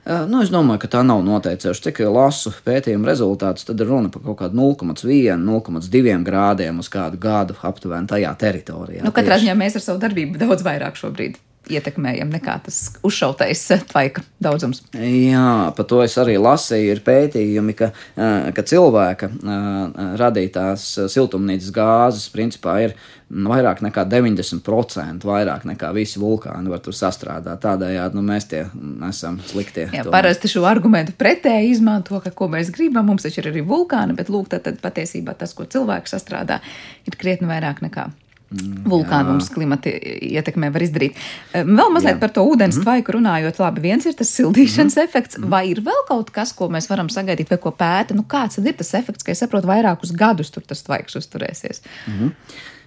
Nu, es domāju, ka tā nav noteicoša. Cik lasu pētījumu rezultātus, tad ir runa par kaut kādu 0,1, 0,2 grādiem uz kādu gadu aptuveni tajā teritorijā. Nu, katrā ziņā mēs ar savu darbību daudz vairāk šobrīd ietekmējam nekā tas uzšautais tvaika daudzums. Jā, par to es arī lasīju. Ir pētījumi, ka, ka cilvēka radītās siltumnīcas gāzes principā ir vairāk nekā 90% vairāk nekā visi vulkāni var tur sastrādāt. Tādējādi nu, mēs tie esam sliktie. Jā, tomēr. parasti šo argumentu pretēji izmanto, ka ko mēs gribam, mums taču ir arī vulkāni, bet lūk, tad, tad patiesībā tas, ko cilvēks sastrādā, ir krietni vairāk nekā vulkānu mums klimata ietekmē var izdarīt. Vēl mazliet jā. par to ūdens mm -hmm. tvaiku runājot, labi, viens ir tas sildīšanas mm -hmm. efekts, mhm. vai ir vēl kaut kas, ko mēs varam sagaidīt, vai ko pēta? Nu, kāds tad ir tas efekts, ka es saprotu, vairākus gadus tur tas tvaiks uzturēsies? Mm -hmm.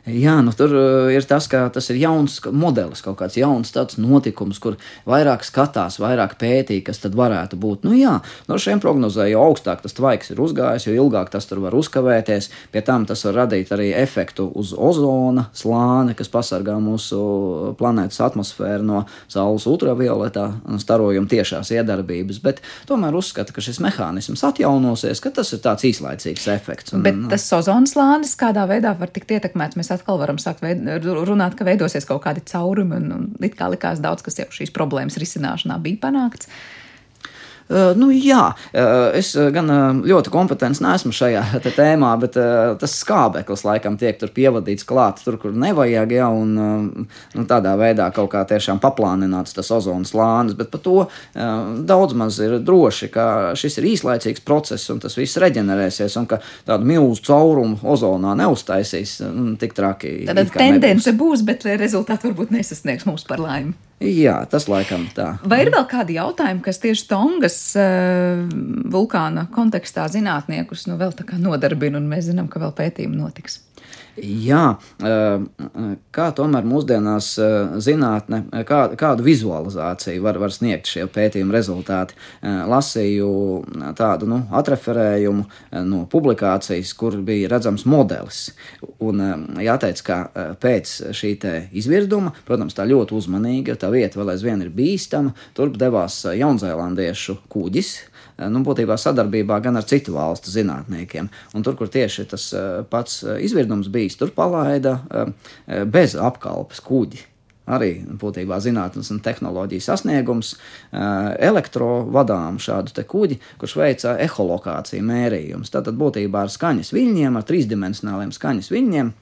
Jā, nu tur uh, ir tas, ka tas ir jauns modelis, kaut kāds jauns tāds notikums, kur vairāk skatās, vairāk pētī, kas tad varētu būt. Nu jā, no šiem prognozē, jo augstāk tas tvaiks ir uzgājis, jo ilgāk tas tur var uzkavēties. Pie tam tas var radīt arī efektu uz ozona slāni, kas pasargā mūsu planētas atmosfēru no saules ultravioletā starojuma tiešās iedarbības. Bet tomēr uzskata, ka šis mehānisms atjaunosies, ka tas ir tāds īslaicīgs efekts. Un, Bet tas ozona slānis kādā veidā var tikt ietekmēts? Mēs atkal varam sākt veid, runāt, ka veidosies kaut kādi caurumi, un, un it kā likās daudz, kas jau šīs problēmas risināšanā bija panākts. Uh, nu, jā, es gan ļoti kompetents neesmu šajā tēmā, bet tas skābeklis laikam tiek tur pievadīts klāt, tur, kur nevajag, ja, un nu, tādā veidā kaut kā tiešām paplānināts tas ozonas slānis, bet par to daudz maz ir droši, ka šis ir īslaicīgs process un tas viss reģenerēsies, un ka tādu milzu caurumu ozonā neuztaisīs uh, tik traki. Tāda tendence nebūs. būs, bet rezultāti varbūt nesasniegs mums par laimi. Jā, tas laikam tā. Vai ir vēl kādi jautājumi, kas tieši Tongas uh, vulkāna kontekstā zinātniekus nu, vēl tā kā nodarbina, un mēs zinām, ka vēl pētījumi notiks? Jā, kā tomēr mūsdienās zinātne, kā, kādu vizualizāciju var, var sniegt šie pētījuma rezultāti. Lasīju tādu nu, atreferējumu no publikācijas, kur bija redzams modelis. Un jāteic, ka pēc šī izvirduma, protams, tā ļoti uzmanīga, tā vieta vēl aizvien ir bīstama, turp devās jaunzēlandiešu kuģis nu, būtībā sadarbībā gan ar citu valstu zinātniekiem. Un tur, kur tieši tas eh, pats eh, izvirdums bijis, tur palaida bez apkalpes kuģi arī būtībā zinātnīs un tehnoloģiju sasniegums, elektrovadām šādu kuģi, kurš veica eholokāciju mērījumus. Tātad būtībā ar skaņas viļņiem, ar trīsdimensionāliem skaņas viļņiem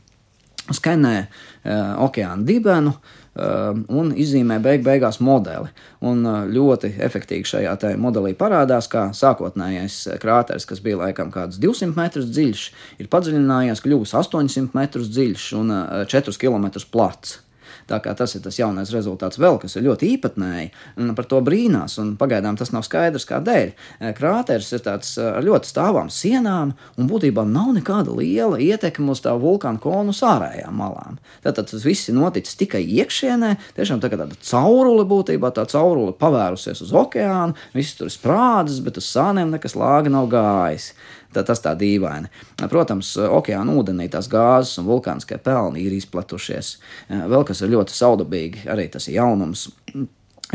skenē okeāna dibenu, Uh, un izzīmē beig beigās modeli. Un uh, ļoti efektīvi šajā modelī parādās, kā sākotnējais krāteris, kas bija laikam kāds 200 metrus dziļš, ir padziļinājies, kļuvis 800 metrus dziļš un 4 uh, km plats. Tā kā tas ir tas jaunais rezultāts vēl, kas ir ļoti īpatnēji, un par to brīnās, un pagaidām tas nav skaidrs, kādēļ. Krāteris ir tāds ar ļoti stāvām sienām, un būtībā nav nekāda liela ietekme uz tā vulkāna konus ārējām malām. Tātad tas viss ir noticis tikai iekšienē, tiešām tā kā tāda caurule būtībā, tā caurule pavērusies uz okeānu, viss tur sprādzis, bet uz sāniem nekas lāga nav gājis. Tā, tas tā dīvaini. Protams, okeāna ūdenī tās gāzes un vulkāniskie pelni ir izplatušies. Vēl kas ir ļoti saudabīgi, arī tas ir jaunums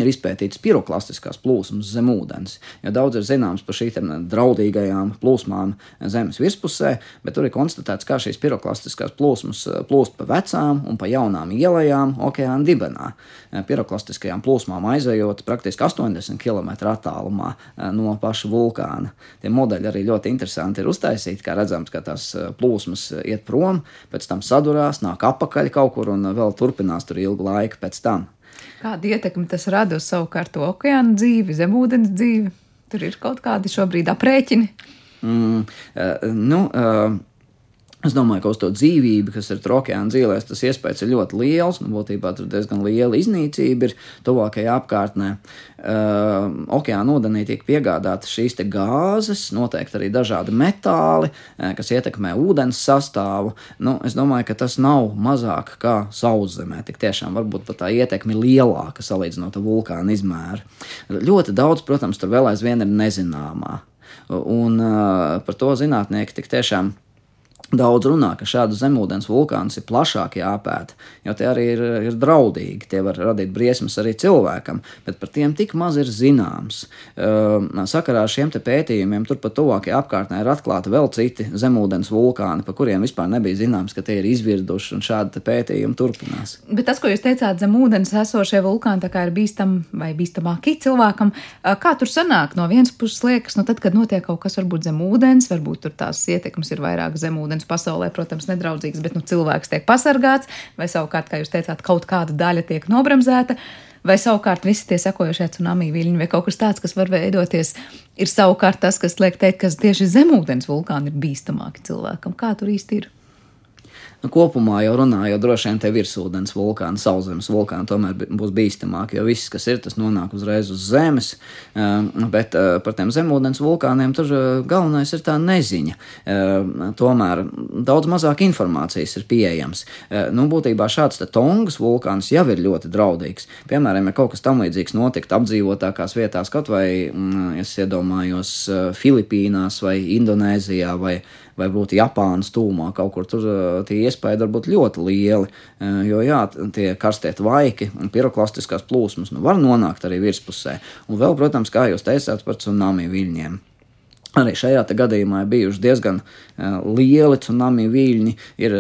ir izpētītas piroklastiskās plūsmas zem ūdens. Jo daudz ir zināms par šīm draudīgajām plūsmām zemes virspusē, bet tur ir konstatēts, kā šīs piroklastiskās plūsmas eh, plūst pa vecām un pa jaunām ielām okeāna dibenā. Eh, piroklastiskajām plūsmām aizejot praktiski 80 km attālumā eh, no paša vulkāna. Tie modeļi arī ļoti interesanti ir uztaisīti, kā redzams, ka tās plūsmas iet prom, pēc tam sadurās, nāk apakaļ kaut kur un vēl turpinās tur ilgu laiku pēc tam. Kādu ietekmi tas rada uz savukārt okeāna dzīvi, zemūdens dzīvi? Tur ir kaut kādi šobrīd aprēķini. Mm, uh, nu, uh, Es domāju, ka uz to dzīvību, kas ir okeāna dzīvēs, tas iespējas ir ļoti liels. Nu, būtībā tur diezgan liela iznīcība ir tuvākajā apkārtnē. Uh, okeāna ūdenī tiek piegādātas šīs gāzes, noteikti arī dažādi metāli, uh, kas ietekmē ūdens sastāvu. Nu, es domāju, ka tas nav mazāk kā sauszemē. Tik tiešām varbūt pat tā ietekme ir lielāka salīdzinot ar vulkāna izmēru. Ļoti daudz, protams, tur vēl aizvien ir nezināmā. Un uh, par to zinātnieki tik tiešām Daudz runā, ka šādu zemūdens vulkāns ir plašāk jāpēta, jo tie arī ir, ir draudīgi. Tie var radīt briesmas arī cilvēkam, bet par tiem tik maz ir zināms. Uh, sakarā ar šiem pētījumiem turpat tuvākajā apkārtnē ir atklāti vēl citi zemūdens vulkāni, par kuriem vispār nebija zināms, ka tie ir izvirduši, un šādi pētījumi turpinās. Bet tas, ko jūs teicāt, zem ūdens esošie vulkāni ir bīstami vai bīstamāki cilvēkam, kā tur sanāk? No vienas puses liekas, nu tad, kad notiek kaut kas varbūt zem ūdens, varbūt tur tās ietekmes ir vairāk zem ūdens ūdens pasaulē, protams, nedraudzīgs, bet nu, cilvēks tiek pasargāts, vai savukārt, kā jūs teicāt, kaut kāda daļa tiek nobremzēta. Vai savukārt visi tie sekojošie tsunami viļņi vai kaut kas tāds, kas var veidoties, ir savukārt tas, kas liek teikt, ka tieši zemūdens vulkāni ir bīstamāki cilvēkam. Kā tur īsti ir? Nu, kopumā jau runājot, droši vien tie virsūdens vulkāni, sauszemes vulkāni tomēr būs bīstamāki, jo viss, kas ir, tas nonāk uzreiz uz zemes. Ehm, bet eh, par tiem zemūdens vulkāniem tur eh, galvenais ir tā neziņa. Tomēr daudz mazāk informācijas ir pieejams. Nu, būtībā šāds Tongas vulkāns jau ir ļoti draudīgs. Piemēram, ja kaut kas tam līdzīgs notikt apdzīvotākās vietās, kaut vai, mm, es iedomājos, eh, Filipīnās vai Indonēzijā vai vai būtu Japānas tūmā, kaut kur tur eh, tie iespējas var būt ļoti lieli. Eh, jo jā, tie karstie tvaiki un piroklastiskās plūsmas nu, var nonākt arī virspusē. Un vēl, protams, kā jūs teicāt par tsunami viļņiem. Arī šajā gadījumā ir bijuši diezgan uh, lieli tsunami viļņi. Ir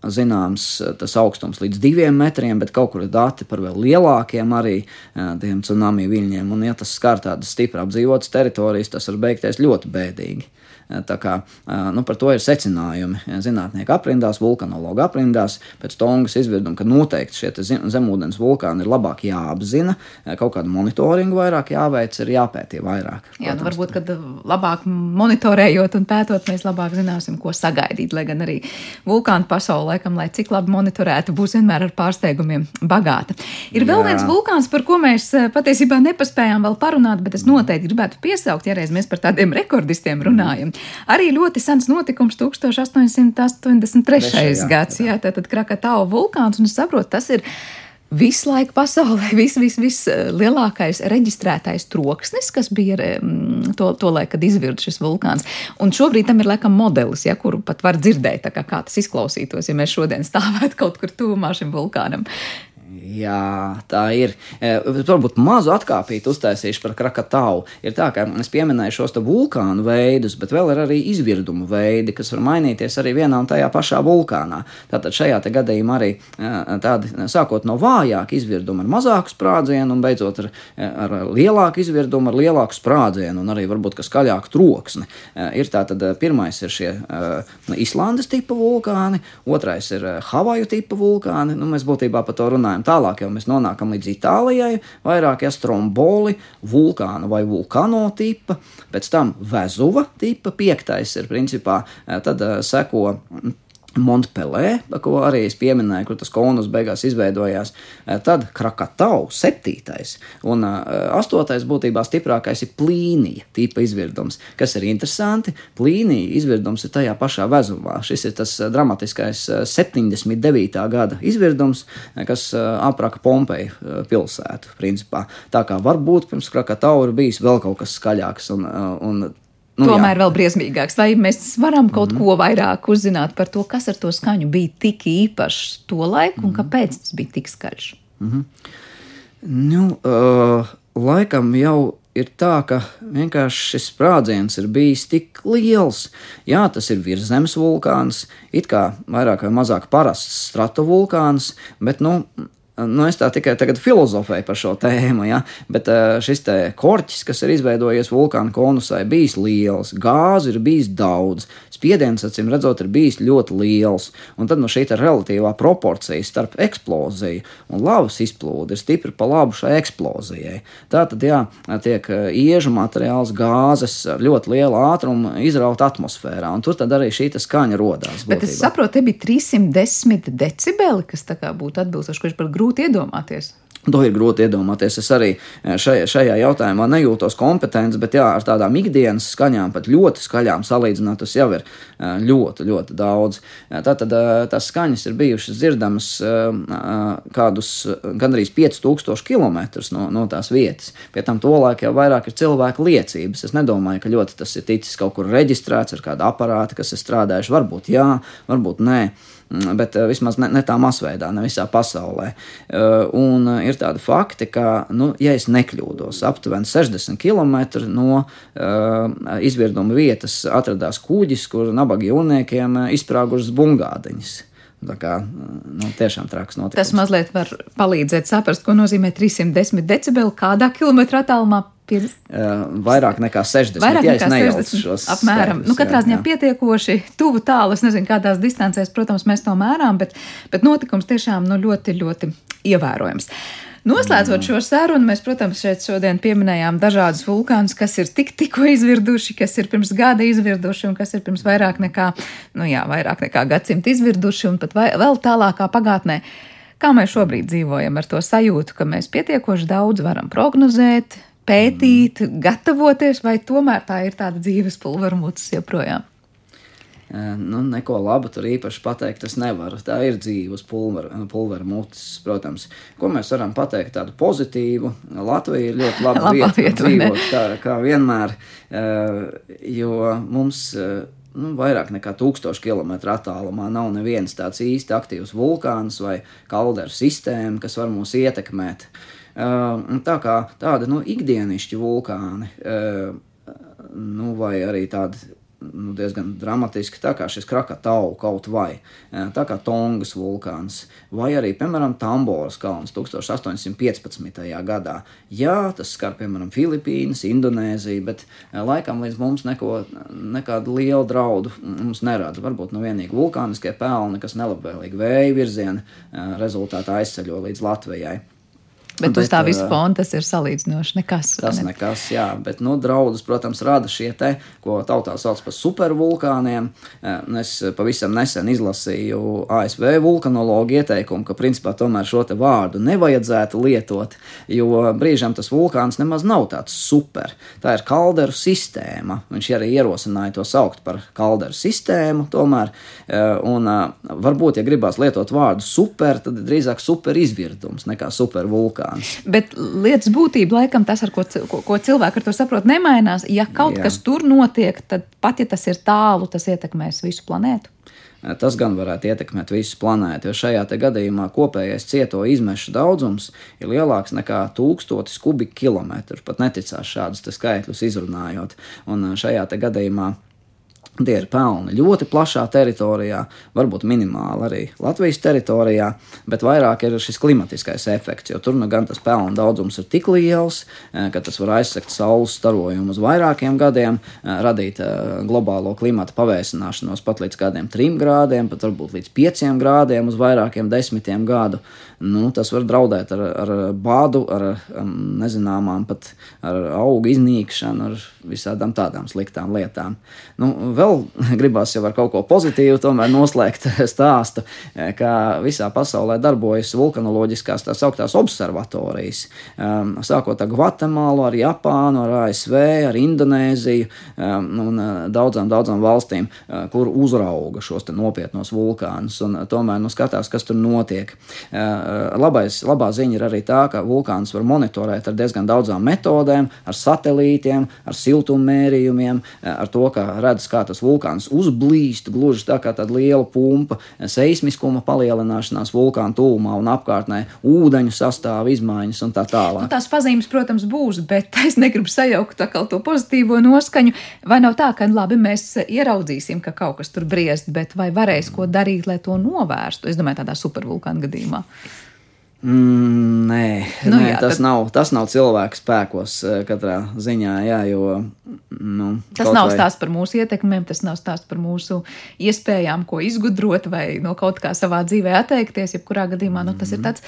zināms tas augstums līdz diviem metriem, bet kaut kur ir dati par vēl lielākiem arī tiem tsunami viļņiem. Un, ja tas skar tādas stipri apdzīvotas teritorijas, tas var beigties ļoti bēdīgi. Tā kā, nu, par to ir secinājumi zinātnieku aprindās, vulkanologu aprindās, pēc Tongas izvirduma, ka noteikti šie zemūdens vulkāni ir labāk jāapzina, kaut kādu monitoringu vairāk jāveic, ir jāpētī vairāk. Jā, nu, varbūt, kad labāk monitorējot un pētot, mēs labāk zināsim, ko sagaidīt, lai gan arī vulkānu pasaule, laikam, lai cik labi monitorēta, būs vienmēr ar pārsteigumiem bagāta. Ir vēl Jā. viens vulkāns, par ko mēs patiesībā nepaspējām vēl parunāt, bet es noteikti gribētu piesaukt, ja reiz mēs par tādiem rekordistiem runājam. Arī ļoti sens notikums 1883. gads, jā, tātad Krakatau vulkāns, un es saprotu, tas ir visu laiku pasaulē vis, vis, vislielākais reģistrētais troksnis, kas bija to, to laiku, kad izvirda šis vulkāns. Un šobrīd tam ir laikam modelis, ja, kuru pat var dzirdēt, kā, kā tas izklausītos, ja mēs šodien stāvētu kaut kur tuvumā šim vulkānam. Jā, tā ir. E, varbūt mazu atkāpīti uztaisīšu par Krakatau. Ir tā, ka es pieminēju šos vulkānu veidus, bet vēl ir arī izvirdumu veidi, kas var mainīties arī vienā un tajā pašā vulkānā. Tātad šajā gadījumā arī e, tādi sākot no vājāka izvirduma ar mazāku sprādzienu un beidzot ar, e, ar lielāku izvirdumu, ar lielāku sprādzienu un arī varbūt skaļāku troksni. Ir tātad pirmais ir šie Islandes tipa vulkāni, otrais ir Havaju tipa vulkāni. Nu, mēs būtībā par to runājam tālāk jau mēs nonākam līdz Itālijai, vairāk astromboli, vulkāna vai vulkano tipa, pēc tam Vezuva tipa, piektais ir principā, eh, tad uh, seko Montpelē, ko arī es pieminēju, kur tas konus beigās izveidojās. Eh, tad Krakatau, septītais, un uh, astotais būtībā stiprākais ir plīnija tipa izvirdums, kas ir interesanti. Plīnija izvirdums ir tajā pašā vezumā. Šis ir tas dramatiskais 79. gada izvirdums, kas apraka Pompeju pilsētu, principā. Tā kā varbūt pirms Krakatau ir bijis vēl kaut kas skaļāks un, un Nu, Tomēr jā. vēl briesmīgāks. Vai mēs varam kaut mm. ko vairāk uzzināt par to, kas ar to skaņu bija tik īpašs to laiku mm. un mhm. kāpēc tas bija tik skaļš? Mm -hmm. nu, uh, laikam jau ir tā, ka vienkārši šis sprādziens ir bijis tik liels. Jā, tas ir virszemes vulkāns, it kā vairāk vai mazāk parasts stratovulkāns, bet nu, Nu, es tā tikai tagad filozofēju par šo tēmu, ja? bet šis korķis, kas ir izveidojies vulkāna konusā, ir bijis liels, gāzi ir bijis daudz, spiediens, acīm redzot, ir bijis ļoti liels. Un tad nu, šī relatīvā proporcija starp eksploziju un lavas izplūdi ir stipri pa labu šai eksplozijai. Tā tad, jā, tiek iežu materiāls, gāzes ar ļoti lielu ātrumu izraut atmosfērā, un tur tad arī šī skaņa rodās. Bet būtībā. es saprotu, te bija 310 decibeli, kas tā kā būtu atbilstoši, kurš par grūti grūti iedomāties. To ir grūti iedomāties. Es arī eh, šajā, šajā jautājumā nejūtos kompetents, bet jā, ar tādām ikdienas skaņām, pat ļoti skaļām salīdzināt, tas jau ir eh, ļoti, ļoti daudz. Tātad eh, tās skaņas ir bijušas dzirdamas kādus gandrīz 5000 km no, no tās vietas. Pie tam tolaik jau vairāk ir cilvēku liecības. Es nedomāju, ka ļoti tas ir ticis kaut kur reģistrēts ar kādu aparātu, kas ir strādājuši. Varbūt jā, varbūt nē. Mm, bet uh, vismaz ne, ne tā masveidā, ne visā pasaulē. Uh, un uh, ir tādi fakti, ka, nu, ja es nekļūdos, aptuveni 60 km no izvirduma vietas atradās kuģis, kur nabaga jūrniekiem izsprāgušas bungādeņas. Tā kā nu, tiešām traks notikums. Tas mazliet var palīdzēt saprast, ko nozīmē 310 decibeli kādā kilometrā attālumā. 50? Uh, vairāk nekā 60. Vairāk ja nekā 60. Apmēram. Skaidrs, nu, katrā ziņā pietiekoši tuvu tālu. Es nezinu, kādās distancēs, protams, mēs to mērām, bet, bet notikums tiešām nu, ļoti, ļoti ievērojams. Noslēdzot šo sarunu, mēs, protams, šeit šodien pieminējām dažādus vulkānus, kas ir tik, tikko izvirduši, kas ir pirms gada izvirduši un kas ir pirms vairāk nekā, nu jā, vairāk nekā gadsimta izvirduši un pat vai, vēl tālākā pagātnē. Kā mēs šobrīd dzīvojam ar to sajūtu, ka mēs pietiekoši daudz varam prognozēt, pētīt, gatavoties, vai tomēr tā ir tāda dzīves pulvermucis joprojām? Nu, neko labu tur īpaši pateikt, es nevaru. Tā ir dzīve uz pulvera, pulvera mutes, protams. Ko mēs varam pateikt tādu pozitīvu? Latvija ir ļoti laba vieta, vieta dzīvot, kā, kā vienmēr, jo mums nu, vairāk nekā 1000 km attālumā nav neviens tāds īsti aktīvs vulkāns vai kalderu sistēma, kas var mūs ietekmēt. Tā kā tādi nu, ikdienišķi vulkāni, nu, vai arī tādi nu, diezgan dramatiski, tā kā šis Krakatau kaut vai, tā kā Tongas vulkāns, vai arī, piemēram, Tamboras kalns 1815. gadā. Jā, tas skar, piemēram, Filipīnas, Indonēziju, bet laikam līdz mums neko, nekādu lielu draudu mums nerada. Varbūt nu vienīgi vulkāniskie pelni, kas nelabvēlīgi vēja virziena rezultātā aizceļo līdz Latvijai. Bet, bet uz tā visa fona tas ir salīdzinoši nekas. Tas ne? nekas, jā, bet nu, draudus, protams, rada šie te, ko tautā sauc par supervulkāniem. Es pavisam nesen izlasīju ASV vulkanologu ieteikumu, ka principā tomēr šo te vārdu nevajadzētu lietot, jo brīžam tas vulkāns nemaz nav tāds super. Tā ir kalderu sistēma. Viņš arī ierosināja to saukt par kalderu sistēmu tomēr. Un varbūt, ja gribās lietot vārdu super, tad drīzāk super izvirdums nekā super vulkāns vulkāns. Bet lietas būtība, laikam, tas, ko, ko, ko cilvēki ar to saprot, nemainās. Ja kaut Jā. kas tur notiek, tad pat ja tas ir tālu, tas ietekmēs visu planētu. Tas gan varētu ietekmēt visu planētu, jo šajā gadījumā kopējais cieto izmešu daudzums ir lielāks nekā 1000 kubikkilometru. Pat neticās šādus skaitļus izrunājot. Un šajā gadījumā Tie ir pelni ļoti plašā teritorijā, varbūt minimāli arī Latvijas teritorijā, bet vairāk ir šis klimatiskais efekts, jo tur nu gan tas pelnu daudzums ir tik liels, eh, ka tas var aizsegt saules starojumu uz vairākiem gadiem, eh, radīt eh, globālo klimata pavēsināšanos pat līdz kādiem trim grādiem, pat varbūt līdz pieciem grādiem uz vairākiem desmitiem gadu. Nu, tas var draudēt ar, ar bādu, ar nezināmām, pat ar augu iznīkšanu, ar visādām tādām sliktām lietām. Nu, vēl gribās jau ar kaut ko pozitīvu noslēgt stāstu, ka visā pasaulē darbojas vulkanoloģiskās tā sauktās observatorijas. Um, sākot ar Gvatemalu, ar Japānu, ar ASV, ar Indonēziju um, un uh, daudzām, daudzām valstīm, uh, kur uzrauga šos nopietnos vulkānus un tomēr nu, skatās, kas tur notiek. Labais, labā ziņa ir arī tā, ka vulkāns var monitorēt ar diezgan daudzām metodēm, ar satelītiem, ar siltummērījumiem, ar to, ka redz, kā tas vulkāns uzblīst, gluži tā kā tāda liela pumpa, seismiskuma palielināšanās vulkāna tūmā un apkārtnē, ūdeņu sastāvu izmaiņas un tā tālāk. Nu, tās pazīmes, protams, būs, bet es negribu sajaukt to pozitīvo noskaņu. Vai nav tā, ka labi, mēs ieraudzīsim, ka kaut kas tur briest, bet vai varēs ko darīt, lai to novērstu? Es domāju, tādā supervulkāna gadījumā. Mm, nē, nu, nē jā, tas, tad... nav, tas nav cilvēka spēkos eh, katrā ziņā. Jā, jo, nu, tas nav vai... stāsts par mūsu ietekmēm, tas nav stāsts par mūsu iespējām, ko izgudrot vai no kaut kā savā dzīvē atteikties. Jebkurā gadījumā nu, tas mm ir tāds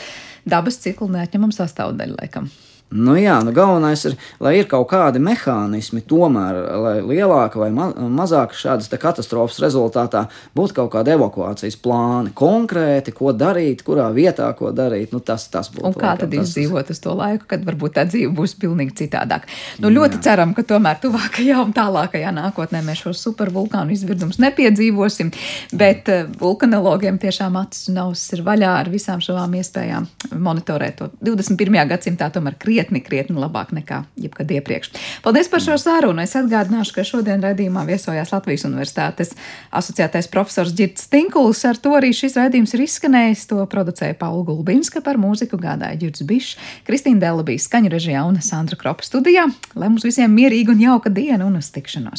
dabas cikla neatņemama sastāvdaļa laikam. Nu jā, nu galvenais ir, lai ir kaut kādi mehānismi, tomēr, lai lielāka vai ma mazāka šādas katastrofas rezultātā būtu kaut kāda evakuācijas plāni, konkrēti, ko darīt, kurā vietā, ko darīt. Nu, tas, tas būtu. Un kā laikam, tad izdzīvot uz to laiku, kad varbūt tā dzīve būs pilnīgi citādāk? Nu, ļoti jā. ceram, ka tomēr tuvākajā un tālākajā nākotnē mēs šo supervulkānu izvirdumus nepiedzīvosim, bet uh, vulkanologiem tiešām acis un ausis ir vaļā ar visām šām iespējām monitorēt to 21. gadsimtā tomēr krietni krietni, krietni labāk nekā jebkad iepriekš. Paldies par šo sarunu. Es atgādināšu, ka šodien raidījumā viesojās Latvijas Universitātes asociētais profesors Girts Tinkuls. Ar to arī šis raidījums ir izskanējis. To producēja Paula Gulbinska par mūziku gādāja Girts Bišs, Kristīna Dela bija skaņu režijā un Sandra Kropa studijā. Lai mums visiem mierīga un jauka diena un uz tikšanos!